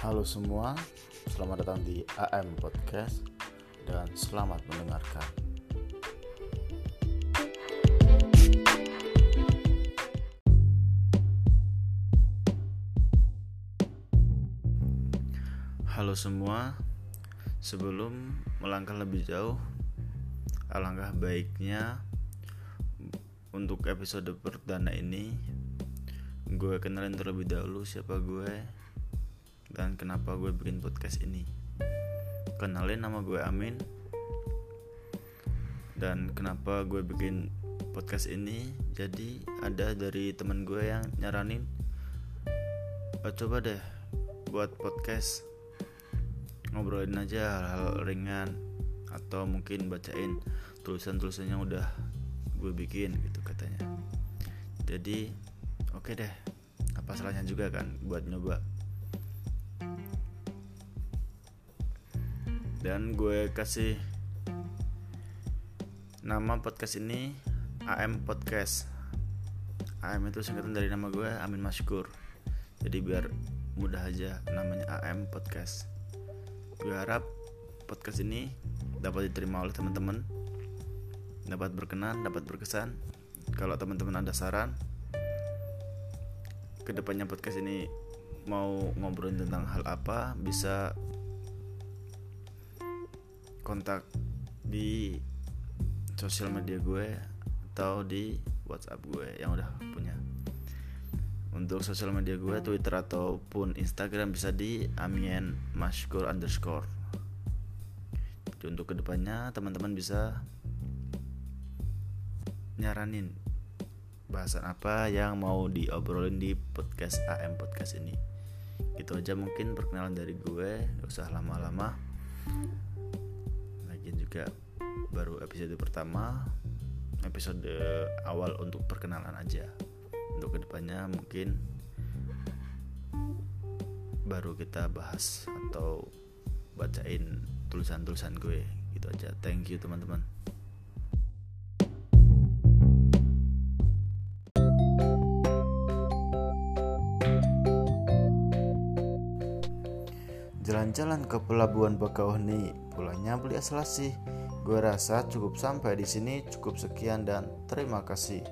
Halo semua, selamat datang di AM Podcast dan selamat mendengarkan. Halo semua, sebelum melangkah lebih jauh, alangkah baiknya untuk episode perdana ini gue kenalin terlebih dahulu siapa gue dan kenapa gue bikin podcast ini. Kenalin nama gue Amin dan kenapa gue bikin podcast ini. Jadi ada dari teman gue yang nyaranin, oh, coba deh buat podcast ngobrolin aja hal-hal ringan atau mungkin bacain tulisan-tulisan yang udah gue bikin gitu katanya. Jadi oke deh apa salahnya juga kan buat nyoba dan gue kasih nama podcast ini AM Podcast. AM itu singkatan dari nama gue Amin Maskur. Jadi biar mudah aja namanya AM Podcast. Gue harap podcast ini dapat diterima oleh teman-teman dapat berkenan dapat berkesan. Kalau teman-teman ada saran ke depannya podcast ini mau ngobrolin tentang hal apa bisa kontak di sosial media gue atau di WhatsApp gue yang udah punya. Untuk sosial media gue Twitter ataupun Instagram bisa di amien mashkur underscore. Jadi untuk ke depannya teman-teman bisa nyaranin bahasan apa yang mau diobrolin di podcast AM Podcast ini. Itu aja mungkin perkenalan dari gue Gak usah lama-lama. Lagian juga baru episode pertama Episode awal untuk perkenalan aja. Untuk ke depannya mungkin Baru kita bahas atau bacain tulisan-tulisan gue. Gitu aja. Thank you teman-teman Jalan-jalan ke pelabuhan Bakauheni, pulangnya beli Selasih. Gue rasa cukup sampai di sini, cukup sekian dan terima kasih.